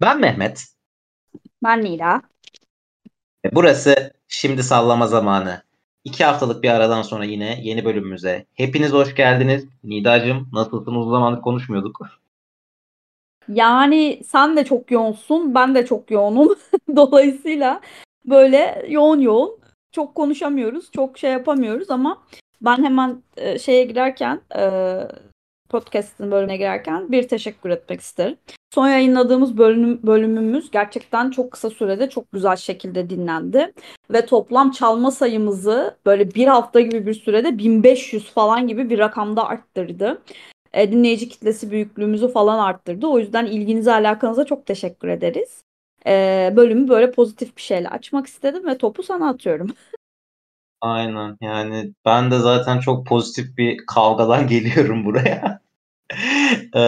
Ben Mehmet. Ben Nila. E, burası şimdi sallama zamanı. İki haftalık bir aradan sonra yine yeni bölümümüze. Hepiniz hoş geldiniz. Nidacığım nasılsın? Uzun zamandır konuşmuyorduk. Yani sen de çok yoğunsun, ben de çok yoğunum. Dolayısıyla böyle yoğun yoğun çok konuşamıyoruz, çok şey yapamıyoruz ama ben hemen e, şeye girerken e, podcast'ın bölümüne girerken bir teşekkür etmek isterim. Son yayınladığımız bölüm, bölümümüz gerçekten çok kısa sürede çok güzel şekilde dinlendi. Ve toplam çalma sayımızı böyle bir hafta gibi bir sürede 1500 falan gibi bir rakamda arttırdı. E, dinleyici kitlesi büyüklüğümüzü falan arttırdı. O yüzden ilginize alakanıza çok teşekkür ederiz. E, bölümü böyle pozitif bir şeyle açmak istedim ve topu sana atıyorum. Aynen yani ben de zaten çok pozitif bir kavgadan geliyorum buraya. Ee,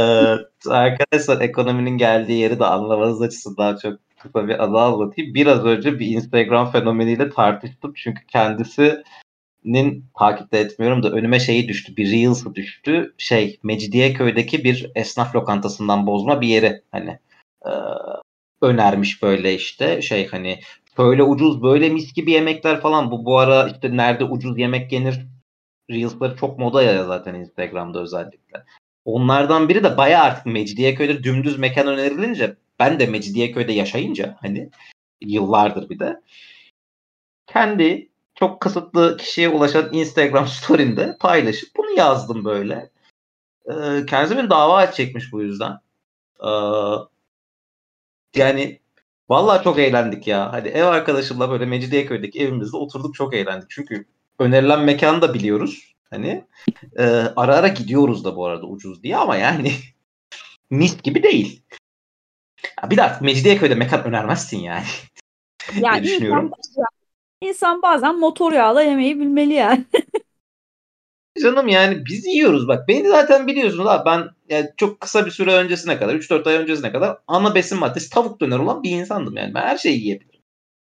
arkadaşlar ekonominin geldiği yeri de anlamanız açısından çok kısa bir anı anlatayım. Biraz önce bir Instagram fenomeniyle tartıştım. Çünkü kendisinin takipte etmiyorum da önüme şeyi düştü. Bir Reels'ı düştü. Şey Mecidiyeköy'deki bir esnaf lokantasından bozma bir yeri hani e, önermiş böyle işte şey hani böyle ucuz böyle mis gibi yemekler falan bu bu ara işte nerede ucuz yemek yenir Reels'ları çok moda ya zaten Instagram'da özellikle. Onlardan biri de bayağı artık Mecidiyeköy'de dümdüz mekan önerilince ben de Mecidiyeköy'de yaşayınca hani yıllardır bir de kendi çok kısıtlı kişiye ulaşan Instagram story'imde paylaşıp bunu yazdım böyle. Ee, kendisi dava çekmiş bu yüzden. Ee, yani vallahi çok eğlendik ya. Hadi ev arkadaşımla böyle Mecidiyeköy'deki evimizde oturduk çok eğlendik. Çünkü önerilen mekanı da biliyoruz. Hani e, ara ara gidiyoruz da bu arada ucuz diye ama yani mis gibi değil. Ya bir de artık Mecidiyeköy'de mekan önermezsin yani. Yani insan, insan bazen motor yağla yemeği bilmeli yani. Canım yani biz yiyoruz bak. Beni zaten biliyorsunuz abi ben yani çok kısa bir süre öncesine kadar 3-4 ay öncesine kadar ana besin maddesi tavuk döner olan bir insandım yani. Ben her şeyi yiyebilirim.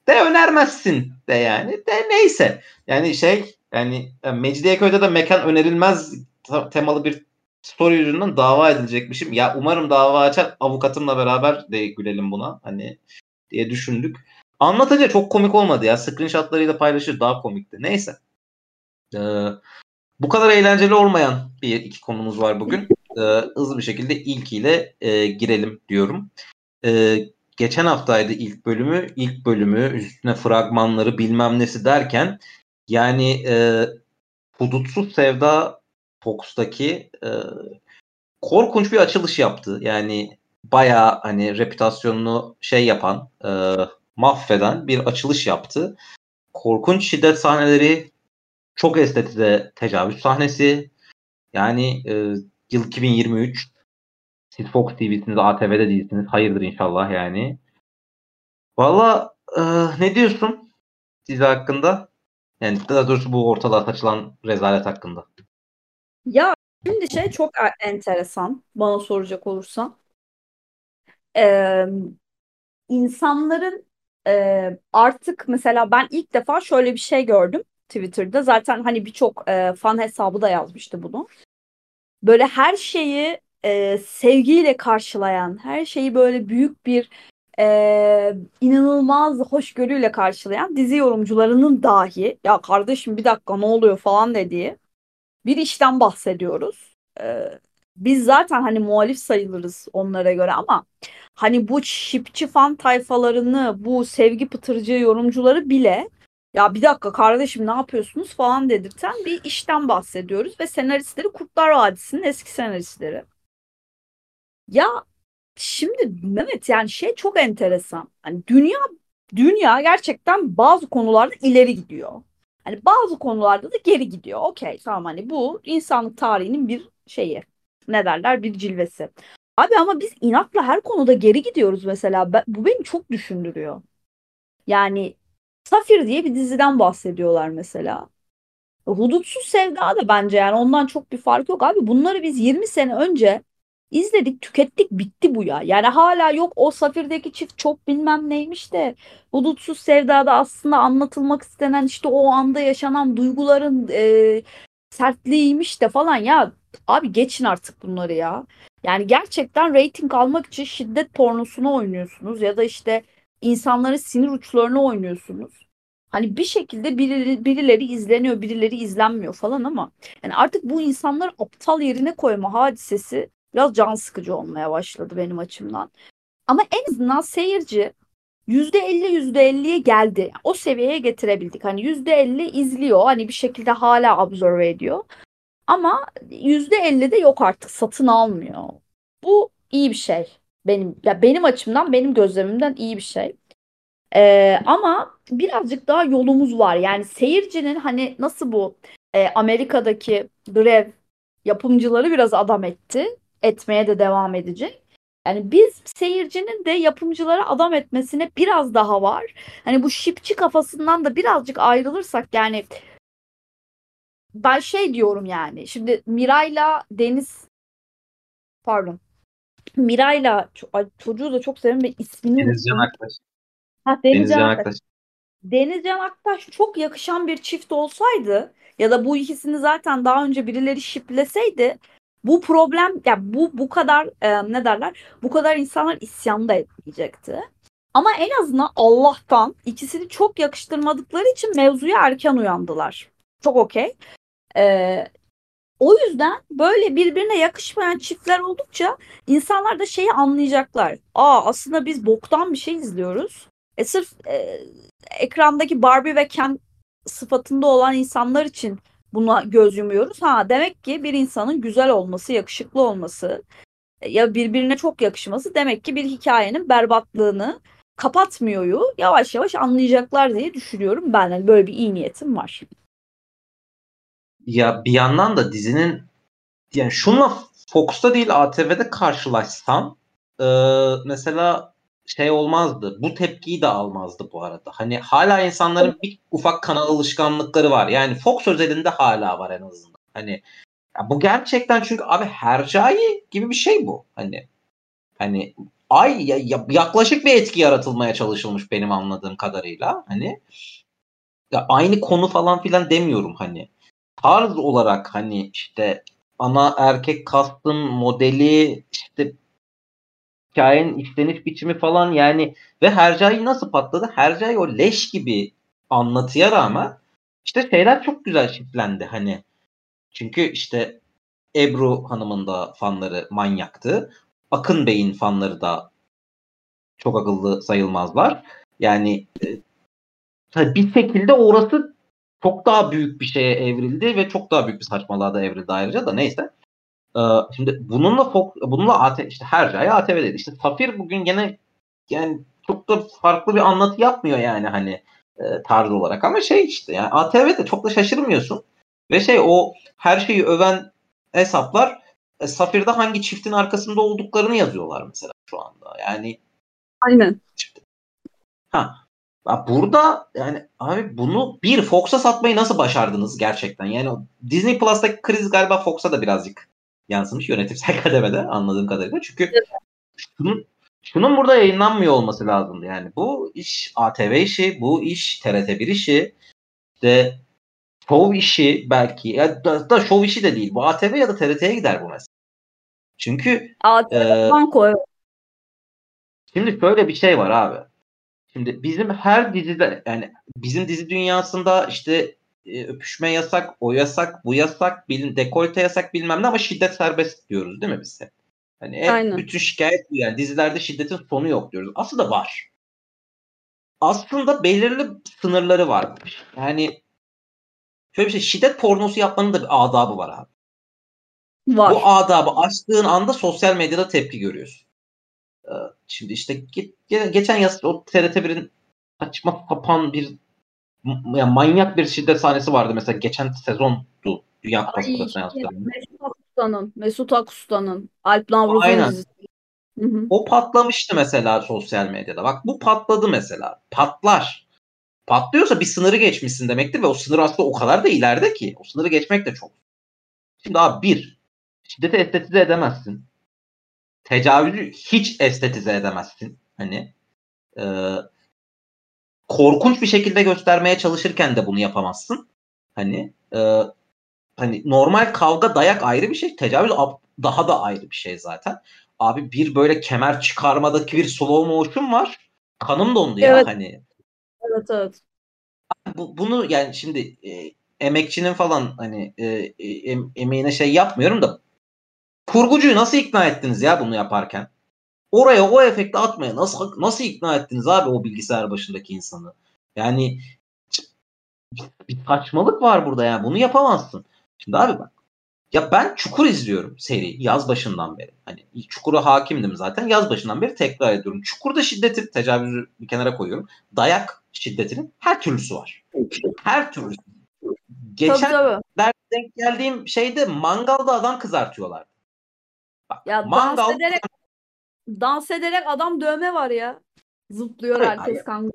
De önermezsin de yani. De neyse. Yani şey yani, yani Mecidiyeköy'de de mekan önerilmez temalı bir story yüzünden dava edilecekmişim. Ya umarım dava açar avukatımla beraber de gülelim buna. Hani diye düşündük. Anlatınca çok komik olmadı ya. Screenshotlarıyla paylaşır daha komikti. Neyse. Ee, bu kadar eğlenceli olmayan bir iki konumuz var bugün. Ee, hızlı bir şekilde ilkiyle e, girelim diyorum. Ee, geçen haftaydı ilk bölümü. İlk bölümü üstüne fragmanları bilmem nesi derken yani e, Hudutsuz Sevda Fox'taki e, korkunç bir açılış yaptı. Yani bayağı hani reputasyonunu şey yapan, e, mahveden bir açılış yaptı. Korkunç şiddet sahneleri, çok estetide tecavüz sahnesi. Yani e, yıl 2023. Siz Fox TV'siniz, ATV'de değilsiniz. Hayırdır inşallah yani. Valla e, ne diyorsun dizi hakkında? Yani daha doğrusu bu ortalığa saçılan rezalet hakkında. Ya şimdi şey çok enteresan bana soracak olursan. Ee, insanların e, artık mesela ben ilk defa şöyle bir şey gördüm Twitter'da. Zaten hani birçok e, fan hesabı da yazmıştı bunu. Böyle her şeyi e, sevgiyle karşılayan, her şeyi böyle büyük bir e, inanılmaz hoşgörüyle karşılayan dizi yorumcularının dahi ya kardeşim bir dakika ne oluyor falan dediği bir işten bahsediyoruz. E, biz zaten hani muhalif sayılırız onlara göre ama hani bu şipçi fan tayfalarını bu sevgi pıtırcı yorumcuları bile ya bir dakika kardeşim ne yapıyorsunuz falan dedirten bir işten bahsediyoruz ve senaristleri Kurtlar Vadisi'nin eski senaristleri. Ya Şimdi Mehmet yani şey çok enteresan. Hani dünya dünya gerçekten bazı konularda ileri gidiyor. Hani bazı konularda da geri gidiyor. Okey tamam hani bu insanlık tarihinin bir şeyi. Ne derler? Bir cilvesi. Abi ama biz inatla her konuda geri gidiyoruz mesela. Ben, bu beni çok düşündürüyor. Yani Safir diye bir diziden bahsediyorlar mesela. Hudutsuz Sevda da bence yani ondan çok bir fark yok. Abi bunları biz 20 sene önce İzledik, tükettik, bitti bu ya. Yani hala yok o Safir'deki çift çok bilmem neymiş de Hudutsuz Sevda'da aslında anlatılmak istenen işte o anda yaşanan duyguların e, sertliğiymiş de falan ya. Abi geçin artık bunları ya. Yani gerçekten reyting almak için şiddet pornosunu oynuyorsunuz ya da işte insanların sinir uçlarını oynuyorsunuz. Hani bir şekilde birileri, birileri izleniyor, birileri izlenmiyor falan ama yani artık bu insanları aptal yerine koyma hadisesi biraz can sıkıcı olmaya başladı benim açımdan. Ama en azından seyirci %50 %50'ye geldi. O seviyeye getirebildik. Hani %50 izliyor. Hani bir şekilde hala absorbe ediyor. Ama %50 de yok artık satın almıyor. Bu iyi bir şey. Benim ya benim açımdan, benim gözlemimden iyi bir şey. Ee, ama birazcık daha yolumuz var. Yani seyircinin hani nasıl bu e, Amerika'daki grev yapımcıları biraz adam etti. Etmeye de devam edecek. Yani biz seyircinin de yapımcılara adam etmesine biraz daha var. Hani bu şipçi kafasından da birazcık ayrılırsak yani ben şey diyorum yani. Şimdi Miray'la Deniz pardon. Miray'la çocuğu da çok seviyorum ve ismini Denizcan Aktaş. Ha, Deniz, Deniz Can. Aktaş. Deniz Can Aktaş çok yakışan bir çift olsaydı ya da bu ikisini zaten daha önce birileri şipleseydi bu problem ya yani bu bu kadar e, ne derler bu kadar insanlar isyan da etmeyecekti. Ama en azından Allah'tan ikisini çok yakıştırmadıkları için mevzuya erken uyandılar. Çok okey. Ee, o yüzden böyle birbirine yakışmayan çiftler oldukça insanlar da şeyi anlayacaklar. Aa aslında biz boktan bir şey izliyoruz. E sırf e, ekrandaki Barbie ve Ken sıfatında olan insanlar için buna göz yumuyoruz. Ha demek ki bir insanın güzel olması, yakışıklı olması e, ya birbirine çok yakışması demek ki bir hikayenin berbatlığını kapatmıyoryu yavaş yavaş anlayacaklar diye düşünüyorum. Ben yani böyle bir iyi niyetim var. Ya bir yandan da dizinin yani şunla Fox'ta değil ATV'de karşılaşsam e, mesela şey olmazdı. Bu tepkiyi de almazdı bu arada. Hani hala insanların bir ufak kanal alışkanlıkları var. Yani Fox özelinde hala var en azından. Hani ya bu gerçekten çünkü abi Hercai gibi bir şey bu. Hani hani ay ya, ya, yaklaşık bir etki yaratılmaya çalışılmış benim anladığım kadarıyla. Hani ya aynı konu falan filan demiyorum hani. Tarz olarak hani işte ana erkek kastın modeli işte hikayenin işleniş biçimi falan yani ve Hercai nasıl patladı? Hercai o leş gibi anlatıya rağmen işte şeyler çok güzel şiflendi hani. Çünkü işte Ebru Hanım'ın da fanları manyaktı. Akın Bey'in fanları da çok akıllı sayılmazlar. Yani e, bir şekilde orası çok daha büyük bir şeye evrildi ve çok daha büyük bir saçmalığa da evrildi ayrıca da neyse. Ee, şimdi bununla Fox, bununla AT, işte her şey ATV'deydi. İşte Safir bugün gene yani çok da farklı bir anlatı yapmıyor yani hani e, tarz olarak ama şey işte yani ATV'de çok da şaşırmıyorsun. Ve şey o her şeyi öven hesaplar e, Safir'de hangi çiftin arkasında olduklarını yazıyorlar mesela şu anda. Yani Aynen. Işte, ha Burada yani abi bunu bir Fox'a satmayı nasıl başardınız gerçekten? Yani Disney Plus'taki kriz galiba Fox'a da birazcık yansımış yönetimsel kademede anladığım kadarıyla. Çünkü şunun, şunun burada yayınlanmıyor olması lazımdı. Yani bu iş ATV işi, bu iş TRT1 işi, işte şov işi belki ya da, da şov işi de değil. Bu ATV ya da TRT'ye gider bu mesela. Çünkü ATV e, banko Şimdi şöyle bir şey var abi. Şimdi bizim her dizide yani bizim dizi dünyasında işte e, öpüşme yasak, o yasak, bu yasak, bilin dekolte yasak bilmem ne ama şiddet serbest diyoruz değil mi biz hep? Hani hep Aynen. bütün şikayet bu yani dizilerde şiddetin sonu yok diyoruz. Aslında var. Aslında belirli sınırları var. Yani şöyle bir şey şiddet pornosu yapmanın da bir adabı var abi. Var. Bu adabı açtığın anda sosyal medyada tepki görüyorsun. Ee, şimdi işte geçen yaz o TRT1'in saçma sapan bir yani manyak bir şiddet sahnesi vardı mesela geçen sezondu Dünya Kupası Mesut Akusta'nın, Mesut Akusta'nın Alp Navruz'un. O patlamıştı mesela sosyal medyada. Bak bu patladı mesela. Patlar. Patlıyorsa bir sınırı geçmişsin demektir ve o sınır aslında o kadar da ileride ki. O sınırı geçmek de çok. Şimdi abi bir, şiddeti estetize edemezsin. Tecavüzü hiç estetize edemezsin. Hani e, korkunç bir şekilde göstermeye çalışırken de bunu yapamazsın. Hani e, hani normal kavga dayak ayrı bir şey. Tecavüz daha da ayrı bir şey zaten. Abi bir böyle kemer çıkarmadaki bir slow motion var. Kanım dondu ya Evet. hani. Evet evet. Bu, bunu yani şimdi e, emekçinin falan hani e, e, em- emeğine şey yapmıyorum da kurgucuyu nasıl ikna ettiniz ya bunu yaparken? Oraya o efekti atmaya nasıl nasıl ikna ettiniz abi o bilgisayar başındaki insanı? Yani bir saçmalık var burada yani bunu yapamazsın. Şimdi abi bak ya ben Çukur izliyorum seri yaz başından beri. Hani Çukur'a hakimdim zaten yaz başından beri tekrar ediyorum. Çukur'da şiddeti tecavüzü bir kenara koyuyorum. Dayak şiddetinin her türlüsü var. Her türlüsü. Geçen Tabii tabii. denk geldiğim şeyde mangalda adam kızartıyorlar. Bak, Ya mangal dans ederek adam dövme var ya. Zıplıyor Evet, herkes hayır. kan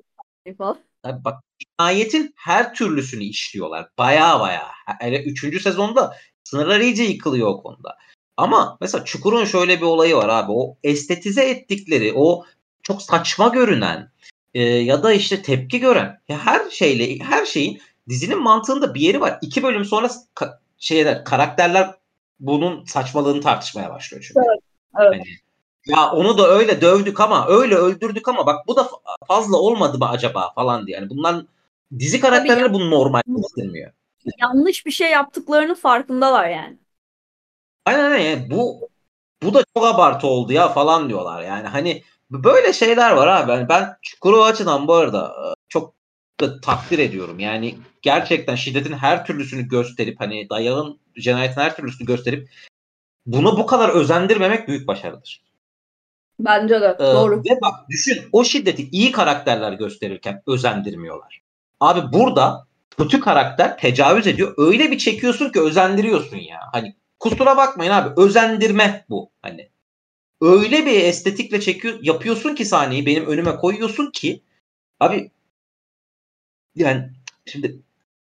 falan. Abi bak cinayetin her türlüsünü işliyorlar. Baya baya. Hele üçüncü sezonda sınırlar iyice yıkılıyor o konuda. Ama mesela Çukur'un şöyle bir olayı var abi. O estetize ettikleri, o çok saçma görünen e, ya da işte tepki gören ya her şeyle her şeyin dizinin mantığında bir yeri var. İki bölüm sonra ka- şeyler karakterler bunun saçmalığını tartışmaya başlıyor çünkü. Evet, evet. Hani, ya onu da öyle dövdük ama öyle öldürdük ama bak bu da fa- fazla olmadı mı acaba falan diye. Yani bunlar dizi karakterleri bunu normal göstermiyor. Yanlış bir şey yaptıklarının farkındalar yani. Aynen aynen yani bu bu da çok abartı oldu ya falan diyorlar. Yani hani böyle şeyler var abi. Yani ben Çukur'u açıdan bu arada e, çok da takdir ediyorum. Yani gerçekten şiddetin her türlüsünü gösterip hani dayağın cinayetin her türlüsünü gösterip bunu bu kadar özendirmemek büyük başarıdır. Bence de. Ee, Doğru. Ve bak düşün o şiddeti iyi karakterler gösterirken özendirmiyorlar. Abi burada kötü karakter tecavüz ediyor. Öyle bir çekiyorsun ki özendiriyorsun ya. Hani kusura bakmayın abi özendirme bu. Hani öyle bir estetikle çekiyor yapıyorsun ki sahneyi benim önüme koyuyorsun ki abi yani şimdi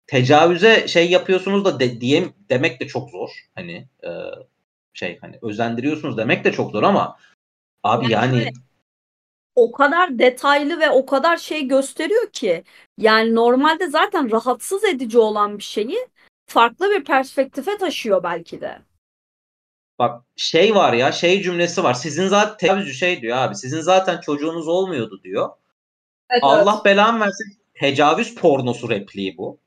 tecavüze şey yapıyorsunuz da de, diye demek de çok zor. Hani e, şey hani özendiriyorsunuz demek de çok zor ama abi Yani yani o kadar detaylı ve o kadar şey gösteriyor ki yani normalde zaten rahatsız edici olan bir şeyi farklı bir perspektife taşıyor belki de. Bak şey var ya şey cümlesi var. Sizin zaten tecavüzcü şey diyor abi. Sizin zaten çocuğunuz olmuyordu diyor. Evet, Allah belamı versin. Tecavüz pornosu repliği bu.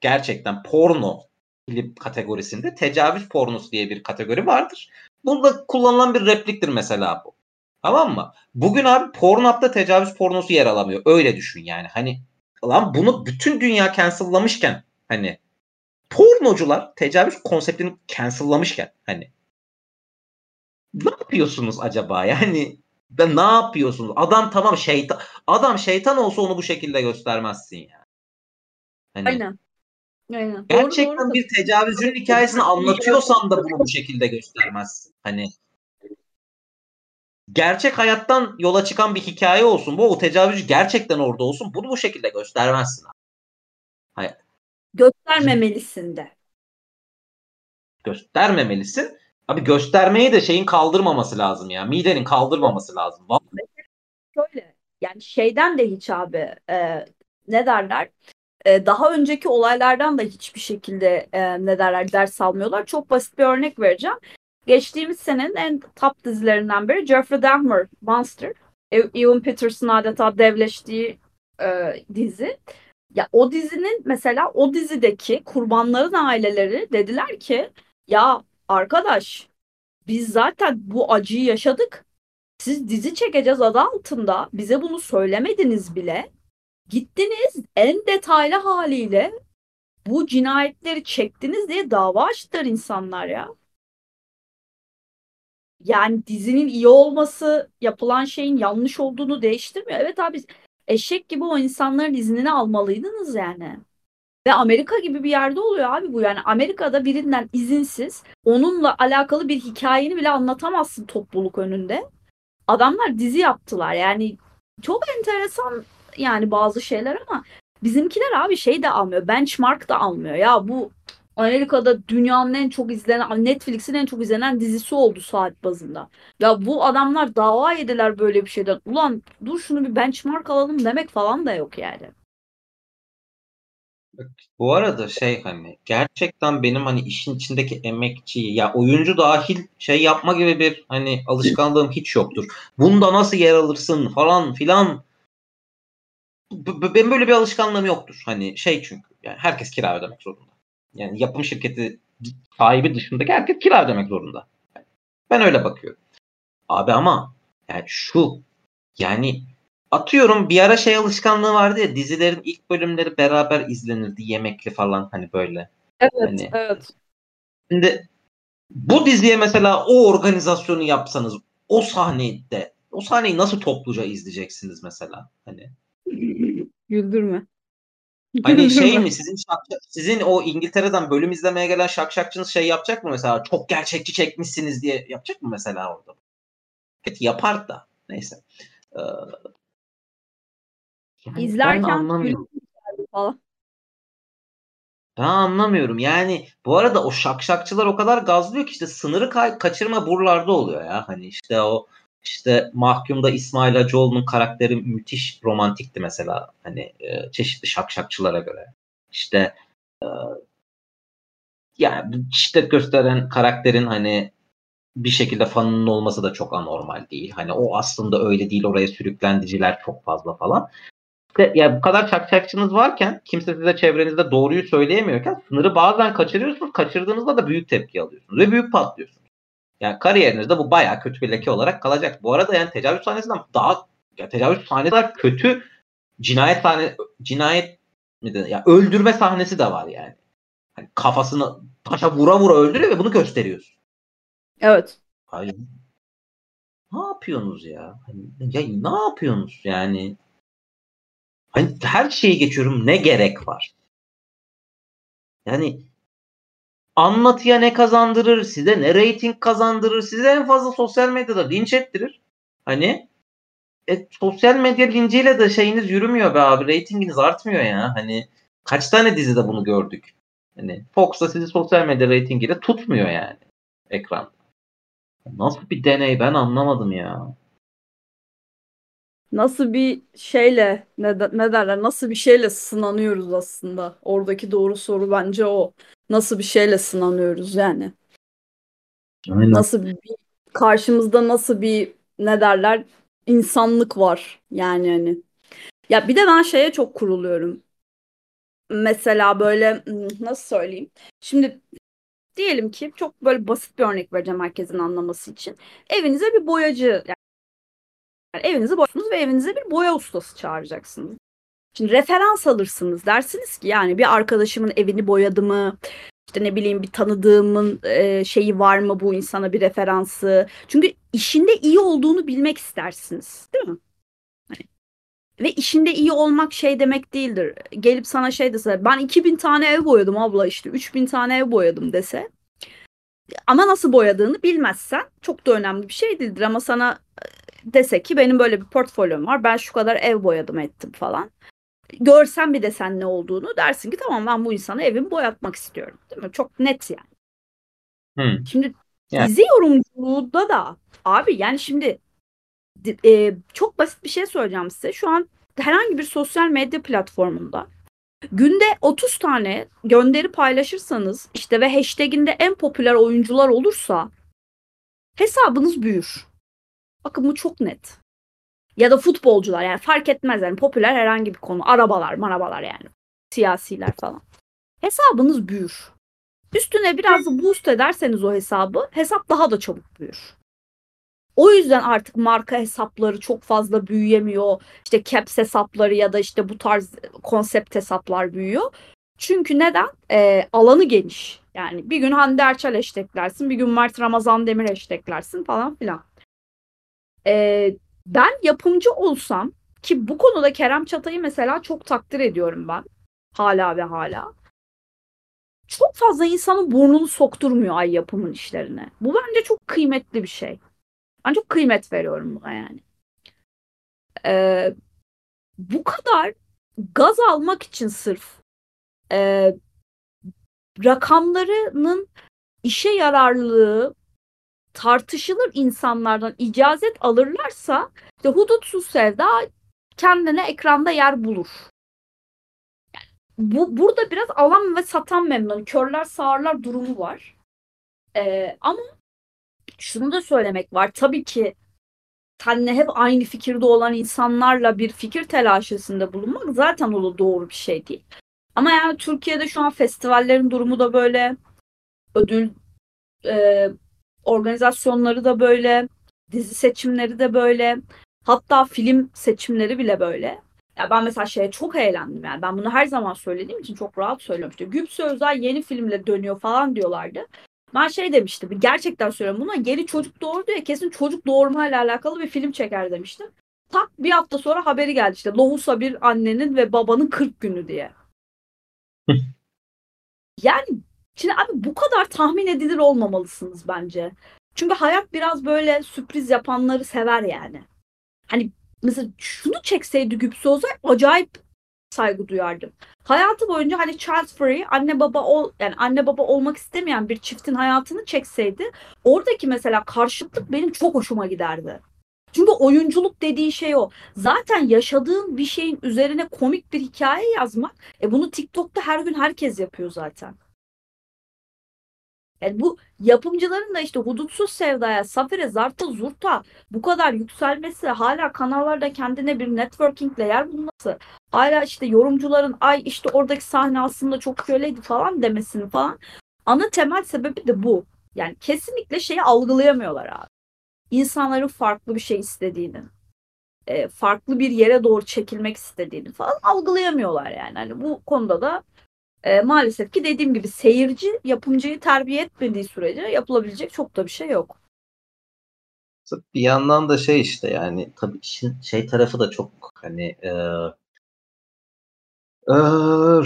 Gerçekten porno film kategorisinde tecavüz pornosu diye bir kategori vardır. Bunda kullanılan bir repliktir mesela bu. Tamam mı? Bugün abi Pornhub'da tecavüz pornosu yer alamıyor. Öyle düşün yani. Hani lan bunu bütün dünya cancel'lamışken hani pornocular tecavüz konseptini cancel'lamışken hani ne yapıyorsunuz acaba? Yani ben ne yapıyorsunuz? Adam tamam şeytan. Adam şeytan olsa onu bu şekilde göstermezsin ya. Hani Aynen. Aynen. Doğru, gerçekten doğru. bir tecavüzcünün hikayesini anlatıyorsan da bunu bu şekilde göstermezsin. Hani gerçek hayattan yola çıkan bir hikaye olsun. Bu o tecavüzcü gerçekten orada olsun. Bunu bu şekilde göstermezsin. Göstermemelisin de. Göstermemelisin. Abi göstermeyi de şeyin kaldırmaması lazım ya. Midenin kaldırmaması lazım. Şöyle yani şeyden de hiç abi e, ne derler e, daha önceki olaylardan da hiçbir şekilde e, ne derler ders almıyorlar. Çok basit bir örnek vereceğim. Geçtiğimiz senenin en top dizilerinden biri Jeffrey Dahmer Monster. E- Ewan Peters'ın adeta devleştiği e, dizi. Ya o dizinin mesela o dizideki kurbanların aileleri dediler ki ya arkadaş biz zaten bu acıyı yaşadık. Siz dizi çekeceğiz adı altında. Bize bunu söylemediniz bile. Gittiniz en detaylı haliyle bu cinayetleri çektiniz diye dava açtılar insanlar ya. Yani dizinin iyi olması yapılan şeyin yanlış olduğunu değiştirmiyor. Evet abi eşek gibi o insanların iznini almalıydınız yani. Ve Amerika gibi bir yerde oluyor abi bu. Yani Amerika'da birinden izinsiz onunla alakalı bir hikayeni bile anlatamazsın topluluk önünde. Adamlar dizi yaptılar. Yani çok enteresan yani bazı şeyler ama bizimkiler abi şey de almıyor. Benchmark da almıyor. Ya bu Amerika'da dünyanın en çok izlenen Netflix'in en çok izlenen dizisi oldu saat bazında. Ya bu adamlar dava yediler böyle bir şeyden. Ulan dur şunu bir benchmark alalım demek falan da yok yani. Bu arada şey hani gerçekten benim hani işin içindeki emekçi ya oyuncu dahil şey yapma gibi bir hani alışkanlığım hiç yoktur. Bunda nasıl yer alırsın falan filan. Benim böyle bir alışkanlığım yoktur. Hani şey çünkü yani herkes kira ödemek zorunda. Yani yapım şirketi sahibi dışındaki herkes kira ödemek zorunda. Ben öyle bakıyorum. Abi ama yani şu yani atıyorum bir ara şey alışkanlığı vardı ya dizilerin ilk bölümleri beraber izlenirdi yemekli falan hani böyle. Evet hani, evet. Şimdi bu diziye mesela o organizasyonu yapsanız o sahnede o sahneyi nasıl topluca izleyeceksiniz mesela hani? Güldürme. Hani şey mi sizin şak, sizin o İngiltere'den bölüm izlemeye gelen şakşakçınız şey yapacak mı mesela çok gerçekçi çekmişsiniz diye yapacak mı mesela orada? Evet yapar da neyse. Ee, yani İzlerken ben anlamıyorum. falan. Ben anlamıyorum. Yani bu arada o şakşakçılar o kadar gazlıyor ki işte sınırı kay- kaçırma buralarda oluyor ya. Hani işte o işte Mahkum'da İsmail Hacıoğlu'nun karakteri müthiş romantikti mesela. Hani e, çeşitli şakşakçılara göre. İşte e, yani şiddet gösteren karakterin hani bir şekilde fanının olması da çok anormal değil. Hani o aslında öyle değil. Oraya sürüklendiciler çok fazla falan. İşte ya bu kadar çakçakçınız varken kimse size çevrenizde doğruyu söyleyemiyorken sınırı bazen kaçırıyorsunuz. Kaçırdığınızda da büyük tepki alıyorsunuz ve büyük patlıyorsunuz. Yani kariyerinizde bu bayağı kötü bir leke olarak kalacak. Bu arada yani tecavüz sahnesinden daha ya tecavüz sahnesi kötü cinayet sahne cinayet mi de, ya öldürme sahnesi de var yani. Hani kafasını taşa vura vura öldürüyor ve bunu gösteriyorsun. Evet. Hayır. Ne yapıyorsunuz ya? Hani, ya ne yapıyorsunuz yani? Hani her şeyi geçiyorum ne gerek var? Yani anlatıya ne kazandırır, size ne rating kazandırır, size en fazla sosyal medyada linç ettirir. Hani e, sosyal medya linciyle de şeyiniz yürümüyor be abi. Ratinginiz artmıyor ya. Hani kaç tane dizide bunu gördük. Hani Fox'ta sizi sosyal medya ratingiyle tutmuyor yani ekran. Nasıl bir deney ben anlamadım ya. Nasıl bir şeyle ne, ne derler nasıl bir şeyle sınanıyoruz aslında. Oradaki doğru soru bence o. Nasıl bir şeyle sınanıyoruz yani. Aynen. Nasıl bir karşımızda nasıl bir ne derler insanlık var yani hani. Ya bir de ben şeye çok kuruluyorum. Mesela böyle hmm, nasıl söyleyeyim? Şimdi diyelim ki çok böyle basit bir örnek vereceğim herkesin anlaması için. Evinize bir boyacı yani evinizi boyarsınız ve evinize bir boya ustası çağıracaksınız. Şimdi referans alırsınız dersiniz ki yani bir arkadaşımın evini boyadı mı? İşte ne bileyim bir tanıdığımın e, şeyi var mı bu insana bir referansı. Çünkü işinde iyi olduğunu bilmek istersiniz değil mi? Hani, ve işinde iyi olmak şey demek değildir. Gelip sana şey dese ben 2000 tane ev boyadım abla işte 3000 tane ev boyadım dese. Ama nasıl boyadığını bilmezsen çok da önemli bir şey değildir. Ama sana dese ki benim böyle bir portfolyom var ben şu kadar ev boyadım ettim falan görsen bir de sen ne olduğunu dersin ki tamam ben bu insana evimi boyatmak istiyorum. Değil mi? Çok net yani. Hmm. Şimdi yani. dizi yorumculuğunda da abi yani şimdi e, çok basit bir şey söyleyeceğim size. Şu an herhangi bir sosyal medya platformunda günde 30 tane gönderi paylaşırsanız işte ve hashtaginde en popüler oyuncular olursa hesabınız büyür. Bakın bu çok net ya da futbolcular yani fark etmez yani popüler herhangi bir konu. Arabalar, marabalar yani. Siyasiler falan. Hesabınız büyür. Üstüne biraz boost ederseniz o hesabı hesap daha da çabuk büyür. O yüzden artık marka hesapları çok fazla büyüyemiyor. İşte caps hesapları ya da işte bu tarz konsept hesaplar büyüyor. Çünkü neden? Ee, alanı geniş. Yani bir gün Hande Erçel hashtaglersin, bir gün Mert Ramazan Demir hashtaglersin falan filan. Ee, ben yapımcı olsam ki bu konuda Kerem Çatay'ı mesela çok takdir ediyorum ben. Hala ve hala. Çok fazla insanın burnunu sokturmuyor ay yapımın işlerine. Bu bence çok kıymetli bir şey. Ben çok kıymet veriyorum buna yani. Ee, bu kadar gaz almak için sırf e, rakamlarının işe yararlılığı tartışılır insanlardan icazet alırlarsa işte hudutsuz sevda kendine ekranda yer bulur. Yani bu burada biraz alan ve satan memnun. Körler sağırlar durumu var. Ee, ama şunu da söylemek var. Tabii ki seninle hep aynı fikirde olan insanlarla bir fikir telaşesinde bulunmak zaten o doğru bir şey değil. Ama yani Türkiye'de şu an festivallerin durumu da böyle ödül e, organizasyonları da böyle dizi seçimleri de böyle hatta film seçimleri bile böyle. Ya ben mesela şeye çok eğlendim yani. Ben bunu her zaman söylediğim için çok rahat söylüyorum. İşte Güpse Özel yeni filmle dönüyor falan diyorlardı. Ben şey demiştim. Gerçekten söylüyorum buna. Geri çocuk doğurdu ya kesin çocuk doğurmayla alakalı bir film çeker demiştim. Tak bir hafta sonra haberi geldi işte. Lohusa bir annenin ve babanın 40 günü diye. yani şimdi abi bu kadar tahmin edilir olmamalısınız bence. Çünkü hayat biraz böyle sürpriz yapanları sever yani. Hani mesela şunu çekseydi Güpse Özel acayip saygı duyardım. Hayatı boyunca hani child free anne baba ol yani anne baba olmak istemeyen bir çiftin hayatını çekseydi oradaki mesela karşıtlık benim çok hoşuma giderdi. Çünkü oyunculuk dediği şey o. Zaten yaşadığın bir şeyin üzerine komik bir hikaye yazmak. E bunu TikTok'ta her gün herkes yapıyor zaten. Yani bu yapımcıların da işte hudutsuz sevdaya, Safir'e, Zart'a, Zurt'a bu kadar yükselmesi, hala kanallarda kendine bir networkingle yer bulması, hala işte yorumcuların ay işte oradaki sahne aslında çok şöyleydi falan demesini falan. Ana temel sebebi de bu. Yani kesinlikle şeyi algılayamıyorlar abi. İnsanların farklı bir şey istediğini, e, farklı bir yere doğru çekilmek istediğini falan algılayamıyorlar yani. Hani bu konuda da e, maalesef ki dediğim gibi seyirci yapımcıyı terbiye etmediği sürece yapılabilecek çok da bir şey yok. Bir yandan da şey işte yani tabii işin şey tarafı da çok hani e, e,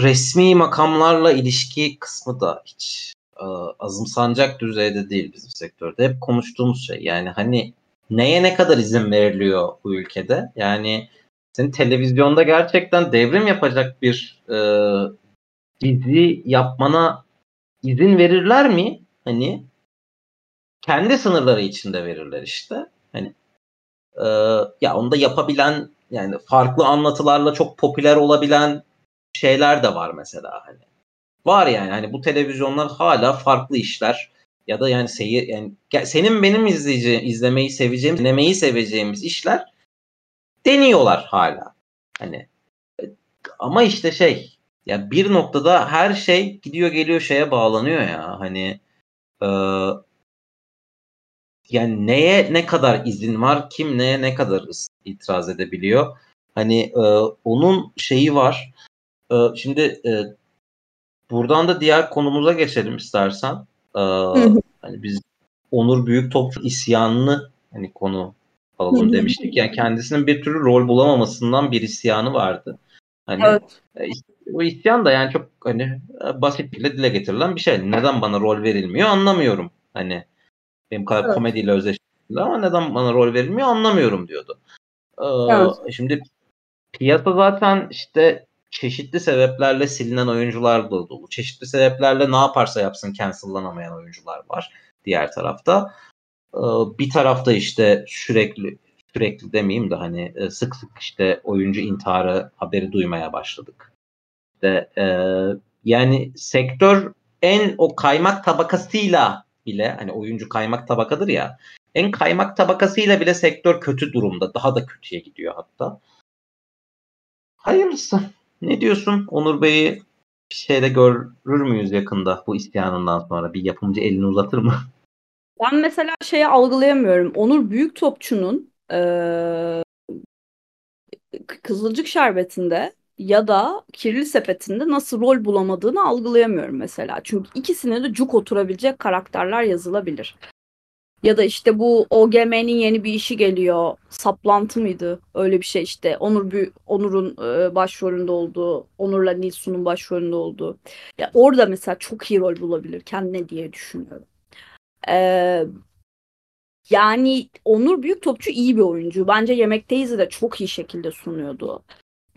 resmi makamlarla ilişki kısmı da hiç e, azımsanacak düzeyde değil bizim sektörde. Hep konuştuğumuz şey yani hani neye ne kadar izin veriliyor bu ülkede? Yani senin televizyonda gerçekten devrim yapacak bir e, dizi yapmana izin verirler mi? Hani kendi sınırları içinde verirler işte. Hani e, ya onu da yapabilen yani farklı anlatılarla çok popüler olabilen şeyler de var mesela hani. Var yani hani bu televizyonlar hala farklı işler ya da yani seyir yani senin benim izleyici izlemeyi seveceğim, dinlemeyi seveceğimiz işler deniyorlar hala. Hani ama işte şey ya bir noktada her şey gidiyor geliyor şeye bağlanıyor ya hani e, yani neye ne kadar izin var kim neye ne kadar itiraz edebiliyor? Hani e, onun şeyi var. E, şimdi e, buradan da diğer konumuza geçelim istersen. E, hani biz Onur Büyük Topçu isyanını hani konu alalım demiştik. Yani kendisinin bir türlü rol bulamamasından bir isyanı vardı. Hani evet. e, bu isyan da yani çok hani basit bile dile getirilen bir şey. Neden bana rol verilmiyor anlamıyorum. Hani benim kadar evet. komediyle özdeşleştirildi ama neden bana rol verilmiyor anlamıyorum diyordu. Ee, evet. Şimdi piyasa zaten işte çeşitli sebeplerle silinen oyuncular da dolu. Çeşitli sebeplerle ne yaparsa yapsın cancellanamayan oyuncular var diğer tarafta. Ee, bir tarafta işte sürekli sürekli demeyeyim de hani sık sık işte oyuncu intiharı haberi duymaya başladık işte e, yani sektör en o kaymak tabakasıyla bile hani oyuncu kaymak tabakadır ya en kaymak tabakasıyla bile sektör kötü durumda. Daha da kötüye gidiyor hatta. Hayırlısı. Ne diyorsun? Onur Bey'i bir şeyde görür müyüz yakında bu isyanından sonra? Bir yapımcı elini uzatır mı? Ben mesela şeyi algılayamıyorum. Onur Büyük Topçu'nun ee, Kızılcık Şerbeti'nde ya da Kirli Sepeti'nde nasıl rol bulamadığını algılayamıyorum mesela. Çünkü ikisine de cuk oturabilecek karakterler yazılabilir. Ya da işte bu OGM'nin yeni bir işi geliyor. Saplantı mıydı? Öyle bir şey işte. Onur Onur'un e, başrolünde olduğu, Onur'la Nilsu'nun başrolünde olduğu. Ya orada mesela çok iyi rol bulabilir kendine diye düşünüyorum. Ee, yani Onur Büyük Topçu iyi bir oyuncu. Bence Yemekteyiz de çok iyi şekilde sunuyordu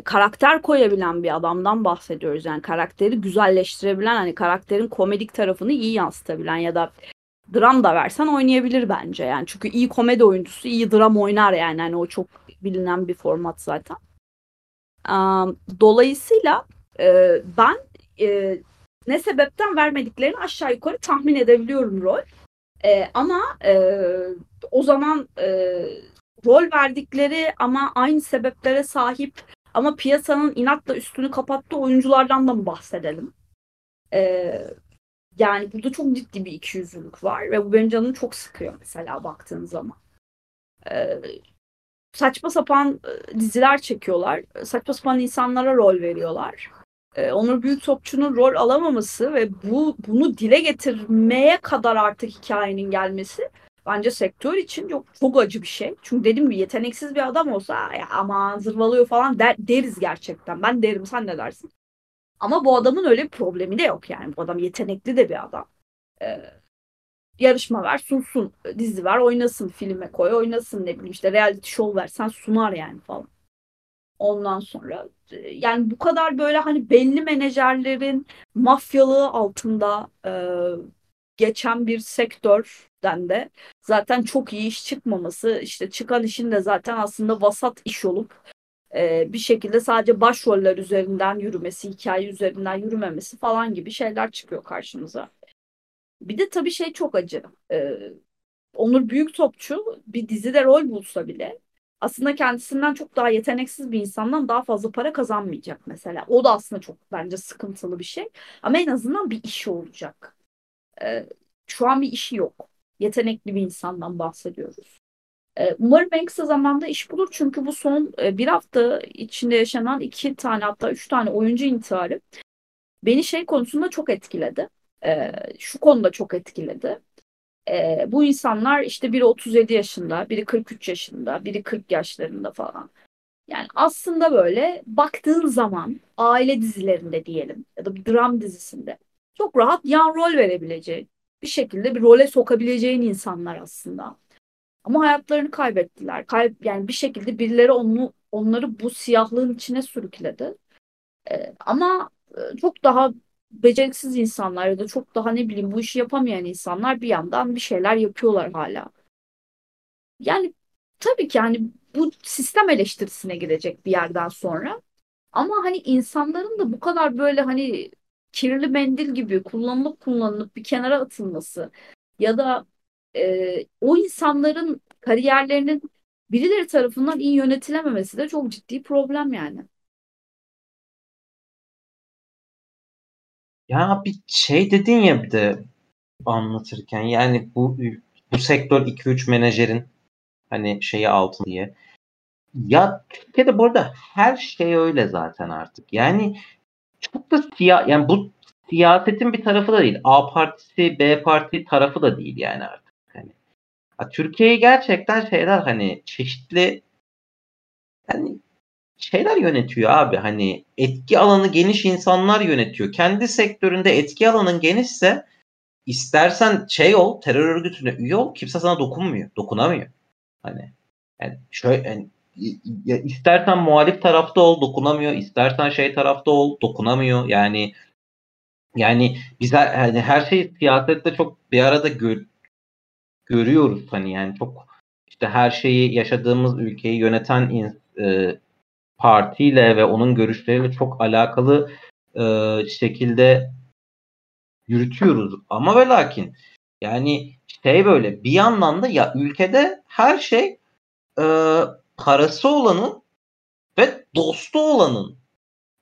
karakter koyabilen bir adamdan bahsediyoruz. Yani karakteri güzelleştirebilen hani karakterin komedik tarafını iyi yansıtabilen ya da dram da versen oynayabilir bence yani. Çünkü iyi komedi oyuncusu iyi dram oynar yani. Hani o çok bilinen bir format zaten. Dolayısıyla E, ben e, ne sebepten vermediklerini aşağı yukarı tahmin edebiliyorum rol. E, ama o zaman rol verdikleri ama aynı sebeplere sahip ama piyasanın inatla üstünü kapattığı oyunculardan da mı bahsedelim? E, yani burada çok ciddi bir ikiyüzlülük var ve bu benim canımı çok sıkıyor mesela baktığın zaman. E, saçma sapan e, diziler çekiyorlar. Saçma sapan insanlara rol veriyorlar. Ee, Onur Büyüktopçu'nun rol alamaması ve bu bunu dile getirmeye kadar artık hikayenin gelmesi bence sektör için çok, çok acı bir şey. Çünkü dediğim gibi yeteneksiz bir adam olsa ya aman zırvalıyor falan der, deriz gerçekten. Ben derim sen ne dersin? Ama bu adamın öyle bir problemi de yok yani. Bu adam yetenekli de bir adam. Ee, yarışma ver sunsun. Dizi ver oynasın. Filme koy oynasın ne bileyim işte reality show versen sunar yani falan. Ondan sonra e, yani bu kadar böyle hani belli menajerlerin mafyalığı altında e, geçen bir sektörden de zaten çok iyi iş çıkmaması işte çıkan işin de zaten aslında vasat iş olup e, bir şekilde sadece başroller üzerinden yürümesi, hikaye üzerinden yürümemesi falan gibi şeyler çıkıyor karşımıza. Bir de tabii şey çok acı. E, Onur büyük topçu bir dizide rol bulsa bile aslında kendisinden çok daha yeteneksiz bir insandan daha fazla para kazanmayacak mesela. O da aslında çok bence sıkıntılı bir şey. Ama en azından bir işi olacak. Ee, şu an bir işi yok. Yetenekli bir insandan bahsediyoruz. Ee, umarım en kısa zamanda iş bulur çünkü bu son e, bir hafta içinde yaşanan iki tane hatta üç tane oyuncu intiharı beni şey konusunda çok etkiledi. Ee, şu konuda çok etkiledi. E, bu insanlar işte biri 37 yaşında, biri 43 yaşında, biri 40 yaşlarında falan. Yani aslında böyle baktığın zaman aile dizilerinde diyelim ya da bir dram dizisinde çok rahat yan rol verebileceğin, bir şekilde bir role sokabileceğin insanlar aslında. Ama hayatlarını kaybettiler. Kay yani bir şekilde birileri onu onları bu siyahlığın içine sürükledi. Ee, ama e, çok daha beceriksiz insanlar ya da çok daha ne bileyim bu işi yapamayan insanlar bir yandan bir şeyler yapıyorlar hala. Yani tabii ki hani bu sistem eleştirisine girecek bir yerden sonra. Ama hani insanların da bu kadar böyle hani kirli mendil gibi kullanılıp kullanılıp bir kenara atılması ya da e, o insanların kariyerlerinin birileri tarafından iyi yönetilememesi de çok ciddi problem yani. Ya bir şey dedin ya bir de anlatırken yani bu bu sektör 2-3 menajerin hani şeyi altın diye. Ya Türkiye'de bu arada her şey öyle zaten artık. Yani çok da siya yani bu siyasetin bir tarafı da değil. A partisi, B parti tarafı da değil yani artık. Hani Türkiye'yi gerçekten şeyler hani çeşitli yani şeyler yönetiyor abi. Hani etki alanı geniş insanlar yönetiyor. Kendi sektöründe etki alanın genişse istersen şey ol, terör örgütüne üye ol, kimse sana dokunmuyor, dokunamıyor. Hani yani şöyle yani, ya istersen muhalif tarafta ol, dokunamıyor. İstersen şey tarafta ol, dokunamıyor. Yani yani biz her, yani her şeyi siyasette çok bir arada gör, görüyoruz hani yani çok işte her şeyi yaşadığımız ülkeyi yöneten e, partiyle ve onun görüşleriyle çok alakalı e, şekilde yürütüyoruz. Ama ve lakin yani şey böyle bir yandan da ya ülkede her şey e, parası olanın ve dostu olanın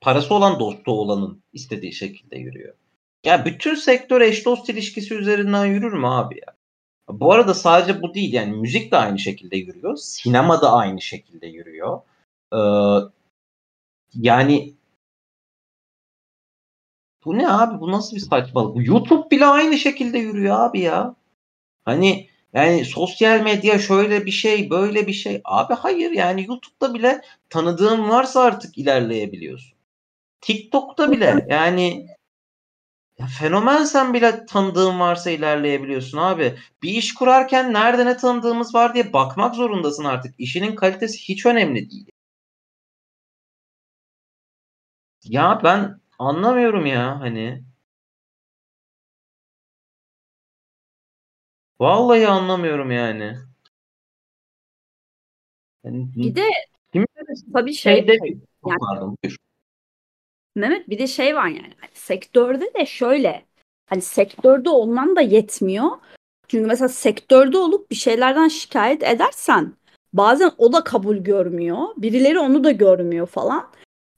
parası olan dostu olanın istediği şekilde yürüyor. Ya bütün sektör eş dost ilişkisi üzerinden yürür mü abi ya? Bu arada sadece bu değil yani müzik de aynı şekilde yürüyor. Sinema da aynı şekilde yürüyor. Ee, yani bu ne abi? Bu nasıl bir saçmalık? YouTube bile aynı şekilde yürüyor abi ya. Hani yani sosyal medya şöyle bir şey, böyle bir şey. Abi hayır yani YouTube'da bile tanıdığın varsa artık ilerleyebiliyorsun. TikTok'ta bile yani ya fenomensen bile tanıdığın varsa ilerleyebiliyorsun abi. Bir iş kurarken nerede ne tanıdığımız var diye bakmak zorundasın artık. İşinin kalitesi hiç önemli değil. Ya ben anlamıyorum ya hani. Vallahi anlamıyorum yani. Yani bir de tabii şey, şey de, yani, pardon buyur. Mehmet bir de şey var yani hani sektörde de şöyle hani sektörde olman da yetmiyor. Çünkü mesela sektörde olup bir şeylerden şikayet edersen bazen o da kabul görmüyor. Birileri onu da görmüyor falan.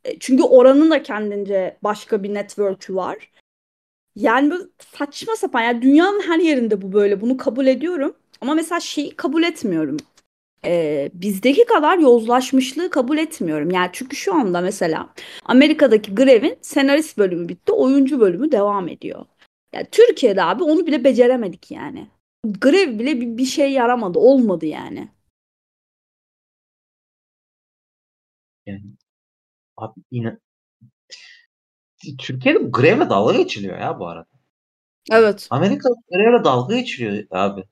E, çünkü oranın da kendince başka bir network'ü var. Yani böyle saçma sapan yani dünyanın her yerinde bu böyle bunu kabul ediyorum. Ama mesela şeyi kabul etmiyorum. Ee, bizdeki kadar yozlaşmışlığı kabul etmiyorum. Yani çünkü şu anda mesela Amerika'daki grevin senarist bölümü bitti, oyuncu bölümü devam ediyor. Yani Türkiye'de abi onu bile beceremedik yani. Grev bile bir, bir şey yaramadı, olmadı yani. Yani abi yine Türkiye'de bu grevle dalga geçiliyor ya bu arada. Evet. Amerika grevle dalga geçiliyor abi.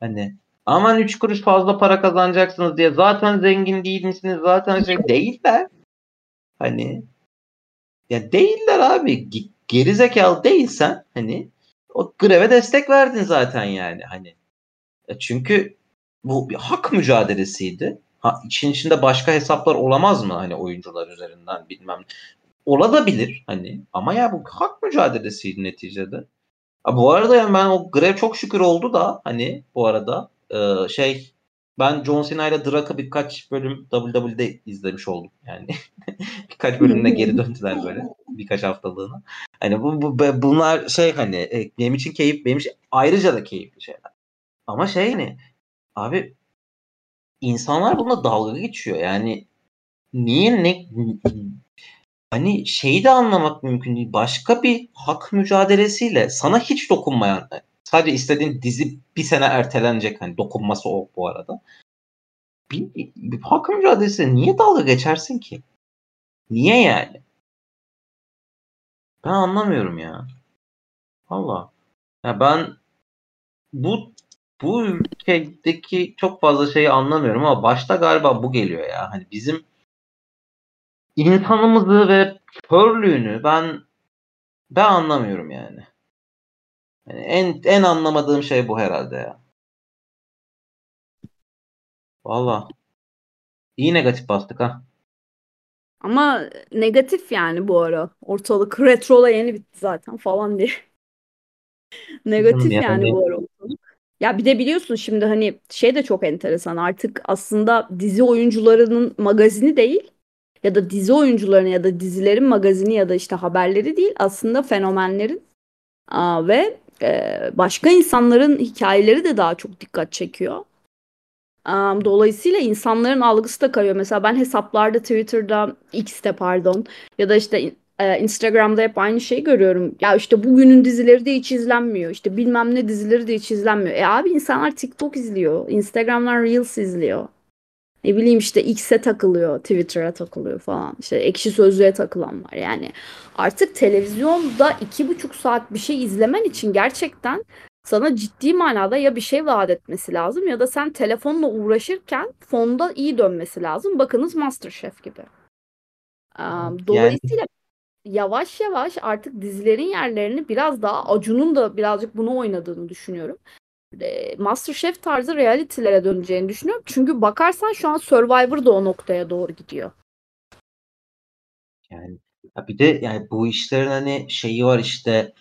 Hani aman 3 kuruş fazla para kazanacaksınız diye zaten zengin değil misiniz zaten şey değiller. Hani ya değiller abi. Geri zekalı değilsen hani o greve destek verdin zaten yani hani. E çünkü bu bir hak mücadelesiydi. Ha, için içinde başka hesaplar olamaz mı hani oyuncular üzerinden bilmem. Olabilir hani ama ya bu hak mücadelesiydi neticede. Ha, bu arada yani ben o grev çok şükür oldu da hani bu arada e, şey ben John Cena ile Drak'ı birkaç bölüm WWE'de izlemiş oldum yani. birkaç bölümüne geri döndüler böyle birkaç haftalığına. Hani bu, bu bunlar şey hani e, benim için keyif benim için ayrıca da keyifli şeyler. Ama şey hani abi insanlar buna dalga geçiyor. Yani niye ne hani şeyi de anlamak mümkün değil. Başka bir hak mücadelesiyle sana hiç dokunmayan sadece istediğin dizi bir sene ertelenecek hani dokunması o bu arada. Bir, bir hak mücadelesi niye dalga geçersin ki? Niye yani? Ben anlamıyorum ya. Allah. Ya ben bu bu ülkedeki çok fazla şeyi anlamıyorum ama başta galiba bu geliyor ya. Hani bizim insanımızı ve körlüğünü ben ben anlamıyorum yani. yani en en anlamadığım şey bu herhalde ya. Valla. İyi negatif bastık ha. Ama negatif yani bu ara. Ortalık retrola yeni bitti zaten falan diye. negatif yani, yani bu ara ortalık. Ya bir de biliyorsun şimdi hani şey de çok enteresan artık aslında dizi oyuncularının magazini değil ya da dizi oyuncularının ya da dizilerin magazini ya da işte haberleri değil aslında fenomenlerin ve e, başka insanların hikayeleri de daha çok dikkat çekiyor. Dolayısıyla insanların algısı da kayıyor. Mesela ben hesaplarda Twitter'da, X'te pardon ya da işte e, Instagram'da hep aynı şeyi görüyorum. Ya işte bugünün dizileri de hiç izlenmiyor. İşte bilmem ne dizileri de hiç izlenmiyor. E abi insanlar TikTok izliyor. Instagram'dan Reels izliyor. Ne bileyim işte X'e takılıyor, Twitter'a takılıyor falan. İşte ekşi sözlüğe takılan var. Yani artık televizyonda iki buçuk saat bir şey izlemen için gerçekten sana ciddi manada ya bir şey vaat etmesi lazım ya da sen telefonla uğraşırken fonda iyi dönmesi lazım. Bakınız Masterchef gibi. Dolayısıyla yani... yavaş yavaş artık dizilerin yerlerini biraz daha Acun'un da birazcık bunu oynadığını düşünüyorum. Masterchef tarzı realitylere döneceğini düşünüyorum. Çünkü bakarsan şu an Survivor da o noktaya doğru gidiyor. Yani bir de yani bu işlerin hani şeyi var işte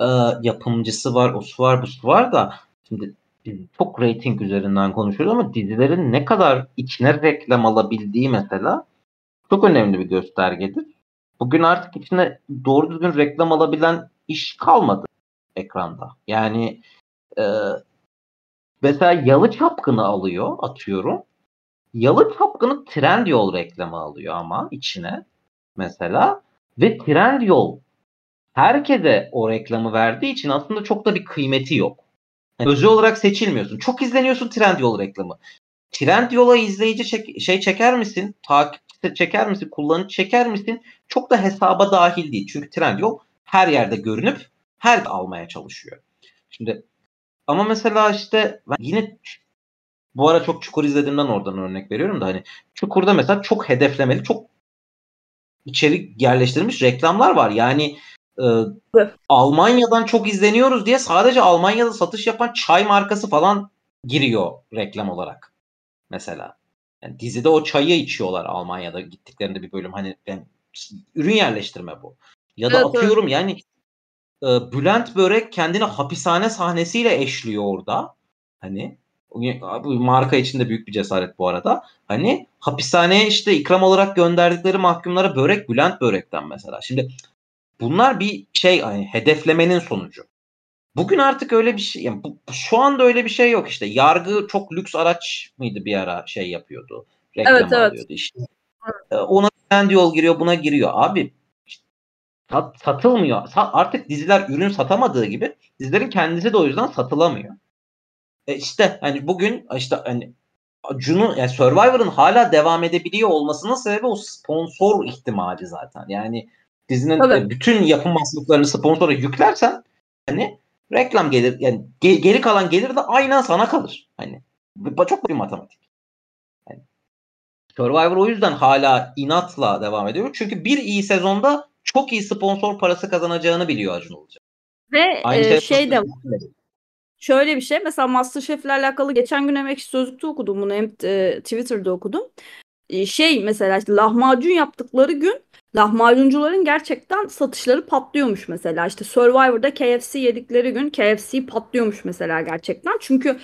e, yapımcısı var, o su var, bu su var da şimdi çok rating üzerinden konuşuyoruz ama dizilerin ne kadar içine reklam alabildiği mesela çok önemli bir göstergedir. Bugün artık içine doğru düzgün reklam alabilen iş kalmadı ekranda. Yani e, mesela Yalı Çapkını alıyor atıyorum. Yalı Çapkını Trendyol reklamı alıyor ama içine mesela ve Trendyol herkese o reklamı verdiği için aslında çok da bir kıymeti yok. Yani özel olarak seçilmiyorsun. Çok izleniyorsun Trendyol reklamı. Trendyol'a izleyici çek, şey çeker misin? Takip çeker misin? Kullanıcı çeker misin? Çok da hesaba dahil değil. Çünkü Trendyol her yerde görünüp her almaya çalışıyor. Şimdi ama mesela işte ben yine bu ara çok Çukur izlediğimden oradan örnek veriyorum da hani Çukur'da mesela çok hedeflemeli, çok içerik yerleştirilmiş reklamlar var. Yani e, Almanya'dan çok izleniyoruz diye sadece Almanya'da satış yapan çay markası falan giriyor reklam olarak. Mesela. Yani dizide o çayı içiyorlar Almanya'da gittiklerinde bir bölüm. Hani ben ürün yerleştirme bu. Ya da Evet, atıyorum yani e, Bülent Börek kendini hapishane sahnesiyle eşliyor orada. Hani bu marka içinde büyük bir cesaret bu arada. Hani hapishaneye işte ikram olarak gönderdikleri mahkumlara börek Bülent Börek'ten mesela. Şimdi bunlar bir şey hani hedeflemenin sonucu. Bugün artık öyle bir şey yani bu, şu anda öyle bir şey yok işte. Yargı çok lüks araç mıydı bir ara şey yapıyordu. Reklam Evet, evet. işte. E, Ona kendi yol giriyor buna giriyor. Abi sat, satılmıyor. Sa- artık diziler ürün satamadığı gibi dizilerin kendisi de o yüzden satılamıyor. E işte hani bugün işte hani Acun'un yani Survivor'ın hala devam edebiliyor olmasının sebebi o sponsor ihtimali zaten. Yani dizinin Tabii. e, bütün yapım masraflarını sponsora yüklersen hani reklam gelir yani ge- geri kalan gelir de aynen sana kalır. Hani çok bir matematik. Yani Survivor o yüzden hala inatla devam ediyor. Çünkü bir iyi sezonda çok iyi sponsor parası kazanacağını biliyor Acun olacak. Ve Aynı e, şey, şey de şöyle bir şey mesela MasterChef'le alakalı geçen gün Emek Sözlük'te okudum bunu hem e, Twitter'da okudum. E, şey mesela işte lahmacun yaptıkları gün lahmacuncuların gerçekten satışları patlıyormuş mesela. İşte Survivor'da KFC yedikleri gün KFC patlıyormuş mesela gerçekten. Çünkü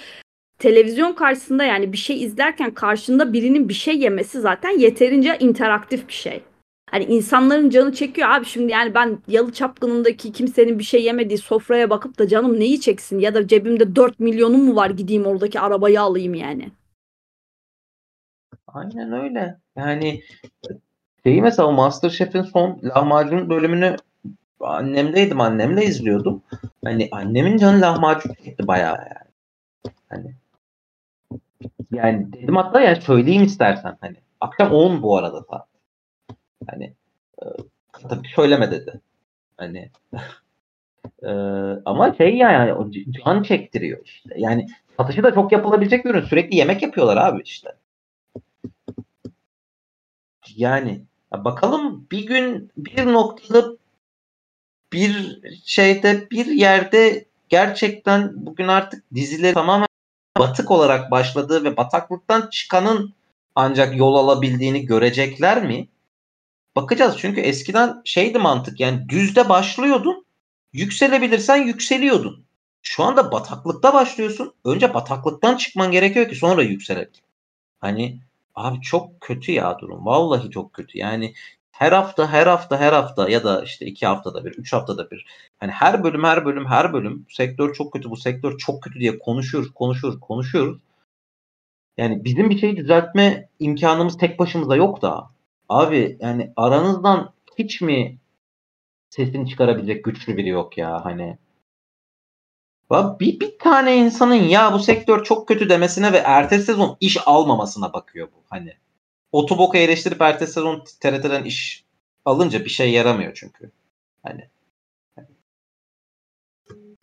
televizyon karşısında yani bir şey izlerken karşında birinin bir şey yemesi zaten yeterince interaktif bir şey. Hani insanların canı çekiyor abi şimdi yani ben Yalı Çapkını'ndaki kimsenin bir şey yemediği sofraya bakıp da canım neyi çeksin ya da cebimde 4 milyonum mu var gideyim oradaki arabayı alayım yani. Aynen öyle. Yani şeyi mesela Masterchef'in son lahmacun bölümünü annemdeydim. Annemle izliyordum. Hani annemin canı lahmacun çekti bayağı yani. Hani yani dedim hatta yani söyleyeyim istersen hani. Akşam 10 bu arada saat. Hani e, tabii söyleme dedi. Hani e, ama şey yani o can çektiriyor işte. Yani satışı da çok yapılabilecek bir ürün. Sürekli yemek yapıyorlar abi işte. Yani ya bakalım bir gün bir noktada bir şeyde bir yerde gerçekten bugün artık dizileri tamamen batık olarak başladığı ve bataklıktan çıkanın ancak yol alabildiğini görecekler mi? Bakacağız çünkü eskiden şeydi mantık yani düzde başlıyordun yükselebilirsen yükseliyordun. Şu anda bataklıkta başlıyorsun. Önce bataklıktan çıkman gerekiyor ki sonra yükselebil. Hani abi çok kötü ya durum. Vallahi çok kötü. Yani her hafta her hafta her hafta ya da işte iki haftada bir, üç haftada bir. Hani her bölüm her bölüm her bölüm sektör çok kötü bu sektör çok kötü diye konuşuyoruz konuşuyoruz konuşuyoruz. Yani bizim bir şeyi düzeltme imkanımız tek başımıza yok da. Abi yani aranızdan hiç mi sesini çıkarabilecek güçlü biri yok ya hani. Bir, bir tane insanın ya bu sektör çok kötü demesine ve ertesi sezon iş almamasına bakıyor bu. Hani Otobok'u eleştirip ertesi sezon TRT'den iş alınca bir şey yaramıyor çünkü. Hani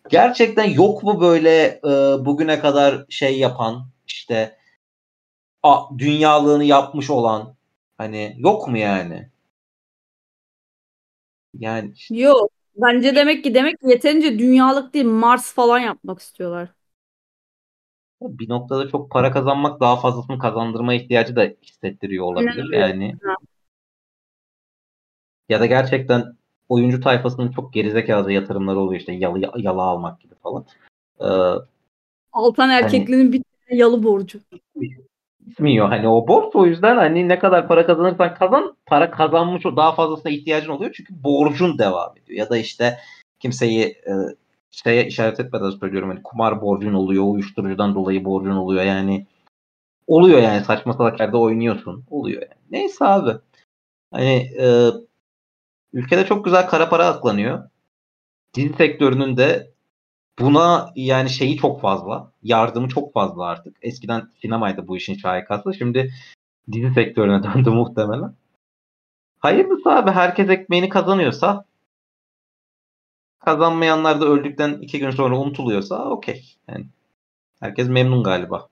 gerçekten yok mu böyle e, bugüne kadar şey yapan işte a, dünyalığını yapmış olan hani yok mu yani? Yani Yok. Bence demek ki demek ki yeterince dünyalık değil Mars falan yapmak istiyorlar. bir noktada çok para kazanmak daha fazlasını kazandırma ihtiyacı da hissettiriyor olabilir. Yani ya da gerçekten oyuncu tayfasının çok gerizekalı yatırımları oluyor işte yalı yalı almak gibi falan. Ee, Altan erkekliğinin bir tane yalı borcu. Bitmiyor hani o borç o yüzden hani ne kadar para kazanırsan kazan para kazanmış o daha fazlasına ihtiyacın oluyor. Çünkü borcun devam ediyor. Ya da işte kimseyi e, şeye işaret etmeden söylüyorum. Hani kumar borcun oluyor uyuşturucudan dolayı borcun oluyor. Yani oluyor yani saçma salak yerde oynuyorsun. Oluyor yani. Neyse abi. Hani e, ülkede çok güzel kara para aklanıyor. Dizi sektörünün de buna yani şeyi çok fazla. Yardımı çok fazla artık. Eskiden sinemaydı bu işin şahikası. Şimdi dizi sektörüne döndü muhtemelen. Hayırlısı abi. Herkes ekmeğini kazanıyorsa kazanmayanlar da öldükten iki gün sonra unutuluyorsa okey. Yani herkes memnun galiba.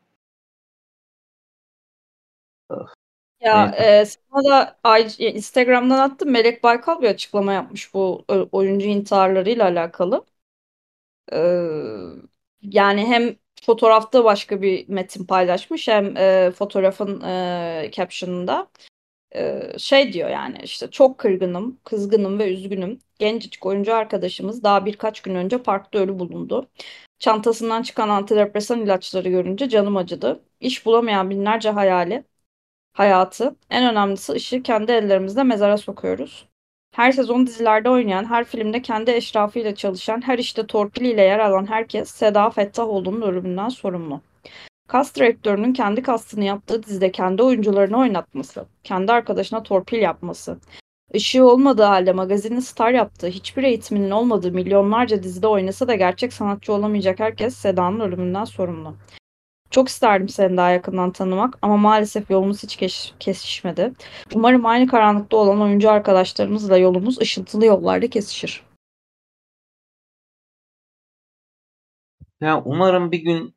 Ya e, sana da Instagram'dan attım. Melek Baykal bir açıklama yapmış bu oyuncu intiharlarıyla alakalı. Ee, yani hem fotoğrafta başka bir metin paylaşmış hem e, fotoğrafın e, caption'ında. Ee, şey diyor yani işte çok kırgınım, kızgınım ve üzgünüm. Gencecik oyuncu arkadaşımız daha birkaç gün önce parkta ölü bulundu. Çantasından çıkan antidepresan ilaçları görünce canım acıdı. İş bulamayan binlerce hayali, hayatı, en önemlisi ışığı kendi ellerimizle mezara sokuyoruz. Her sezon dizilerde oynayan, her filmde kendi eşrafıyla çalışan, her işte torpiliyle yer alan herkes Seda Fettahoğlu'nun ölümünden sorumlu. Kast direktörünün kendi kastını yaptığı dizide kendi oyuncularını oynatması, kendi arkadaşına torpil yapması, ışığı olmadığı halde magazini star yaptığı, hiçbir eğitiminin olmadığı milyonlarca dizide oynasa da gerçek sanatçı olamayacak herkes Seda'nın ölümünden sorumlu. Çok isterdim seni daha yakından tanımak ama maalesef yolumuz hiç kesişmedi. Umarım aynı karanlıkta olan oyuncu arkadaşlarımızla yolumuz ışıltılı yollarda kesişir. Ya umarım bir gün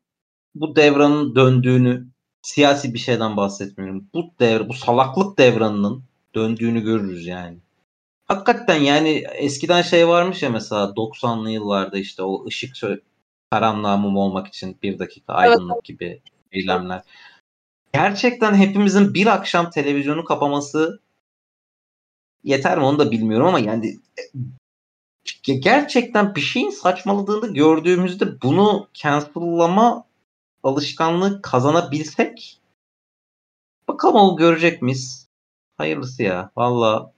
bu devranın döndüğünü siyasi bir şeyden bahsetmiyorum. Bu devre, bu salaklık devranının döndüğünü görürüz yani. Hakikaten yani eskiden şey varmış ya mesela 90'lı yıllarda işte o ışık karanlığa mum olmak için bir dakika aydınlık gibi eylemler. Gerçekten hepimizin bir akşam televizyonu kapaması yeter mi onu da bilmiyorum ama yani e, gerçekten bir şeyin saçmaladığını gördüğümüzde bunu cancel'lama alışkanlığı kazanabilsek bakalım onu görecek miyiz? Hayırlısı ya. Valla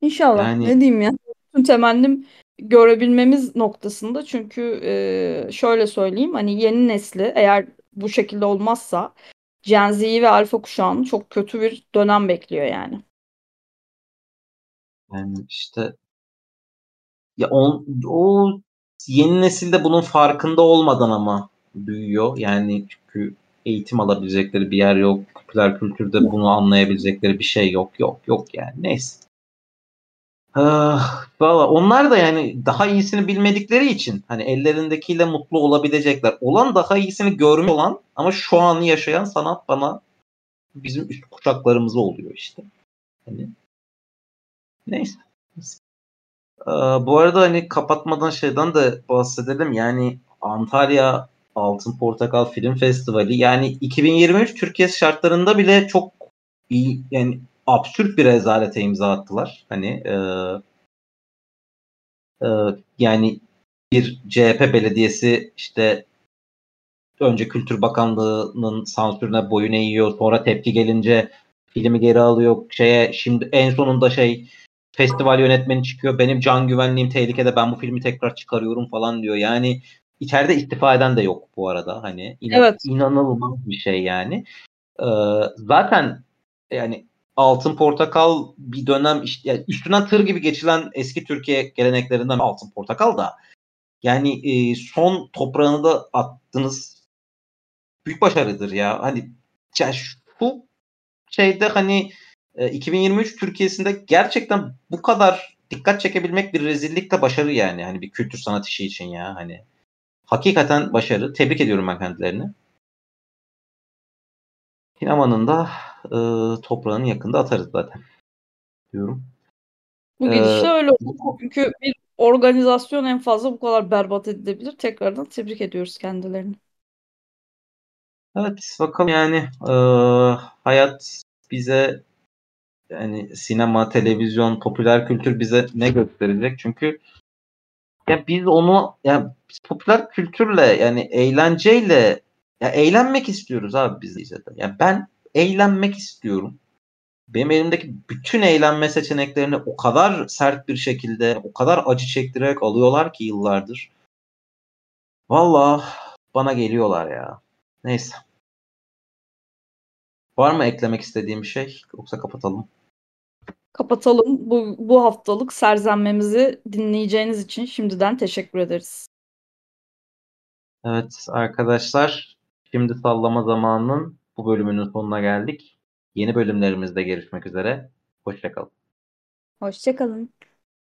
İnşallah. Yani- Ne diyeyim ya? Bütün temennim görebilmemiz noktasında. Çünkü e, şöyle söyleyeyim hani yeni nesli eğer bu şekilde olmazsa Gen Z'yi ve Alfa kuşağını çok kötü bir dönem bekliyor yani. yani işte ya on, o yeni nesilde bunun farkında olmadan ama büyüyor. Yani çünkü eğitim alabilecekleri bir yer yok. Popüler kültürde bunu anlayabilecekleri bir şey yok. Yok yok yani. Neyse. Ah, Valla onlar da yani daha iyisini bilmedikleri için hani ellerindekiyle mutlu olabilecekler. Olan daha iyisini görmüş olan ama şu anı yaşayan sanat bana bizim üst kuşaklarımıza oluyor işte. Hani neyse. Ee, bu arada hani kapatmadan şeyden de bahsedelim. Yani Antalya Altın Portakal Film Festivali yani 2023 Türkiye şartlarında bile çok iyi yani absürt bir rezalete imza attılar. Hani e, e, yani bir CHP belediyesi işte önce Kültür Bakanlığı'nın sansürüne boyun eğiyor. Sonra tepki gelince filmi geri alıyor. Şeye şimdi en sonunda şey festival yönetmeni çıkıyor. Benim can güvenliğim tehlikede. Ben bu filmi tekrar çıkarıyorum falan diyor. Yani içeride istifa eden de yok bu arada. Hani inan- Evet. inanılmaz bir şey yani. Ee, zaten yani Altın Portakal bir dönem işte yani üstünden tır gibi geçilen eski Türkiye geleneklerinden Altın Portakal da yani e, son toprağını da attınız. Büyük başarıdır ya. Hani ya şu şeyde hani e, 2023 Türkiye'sinde gerçekten bu kadar dikkat çekebilmek bir rezillik de başarı yani. Hani bir kültür sanat işi için ya hani. Hakikaten başarı. Tebrik ediyorum ben kendilerini. Sinemanın da e, toprağını yakında atarız zaten. Diyorum. Bu Ee, gidişle öyle oldu. Çünkü bir organizasyon en fazla bu kadar berbat edilebilir. Tekrardan tebrik ediyoruz kendilerini. Evet bakalım yani e, hayat bize yani sinema, televizyon, popüler kültür bize ne gösterecek? Çünkü ya biz onu ya biz popüler kültürle yani eğlenceyle ya eğlenmek istiyoruz abi biz de zaten. Ya ben eğlenmek istiyorum. Benim elimdeki bütün eğlenme seçeneklerini o kadar sert bir şekilde, o kadar acı çektirerek alıyorlar ki yıllardır. Vallahi bana geliyorlar ya. Neyse. Var mı eklemek istediğim bir şey? Yoksa kapatalım. Kapatalım. Bu, bu haftalık serzenmemizi dinleyeceğiniz için şimdiden teşekkür ederiz. Evet arkadaşlar, şimdi sallama zamanının bu bölümünün sonuna geldik. Yeni bölümlerimizde görüşmek üzere. Hoşçakalın. Hoşçakalın.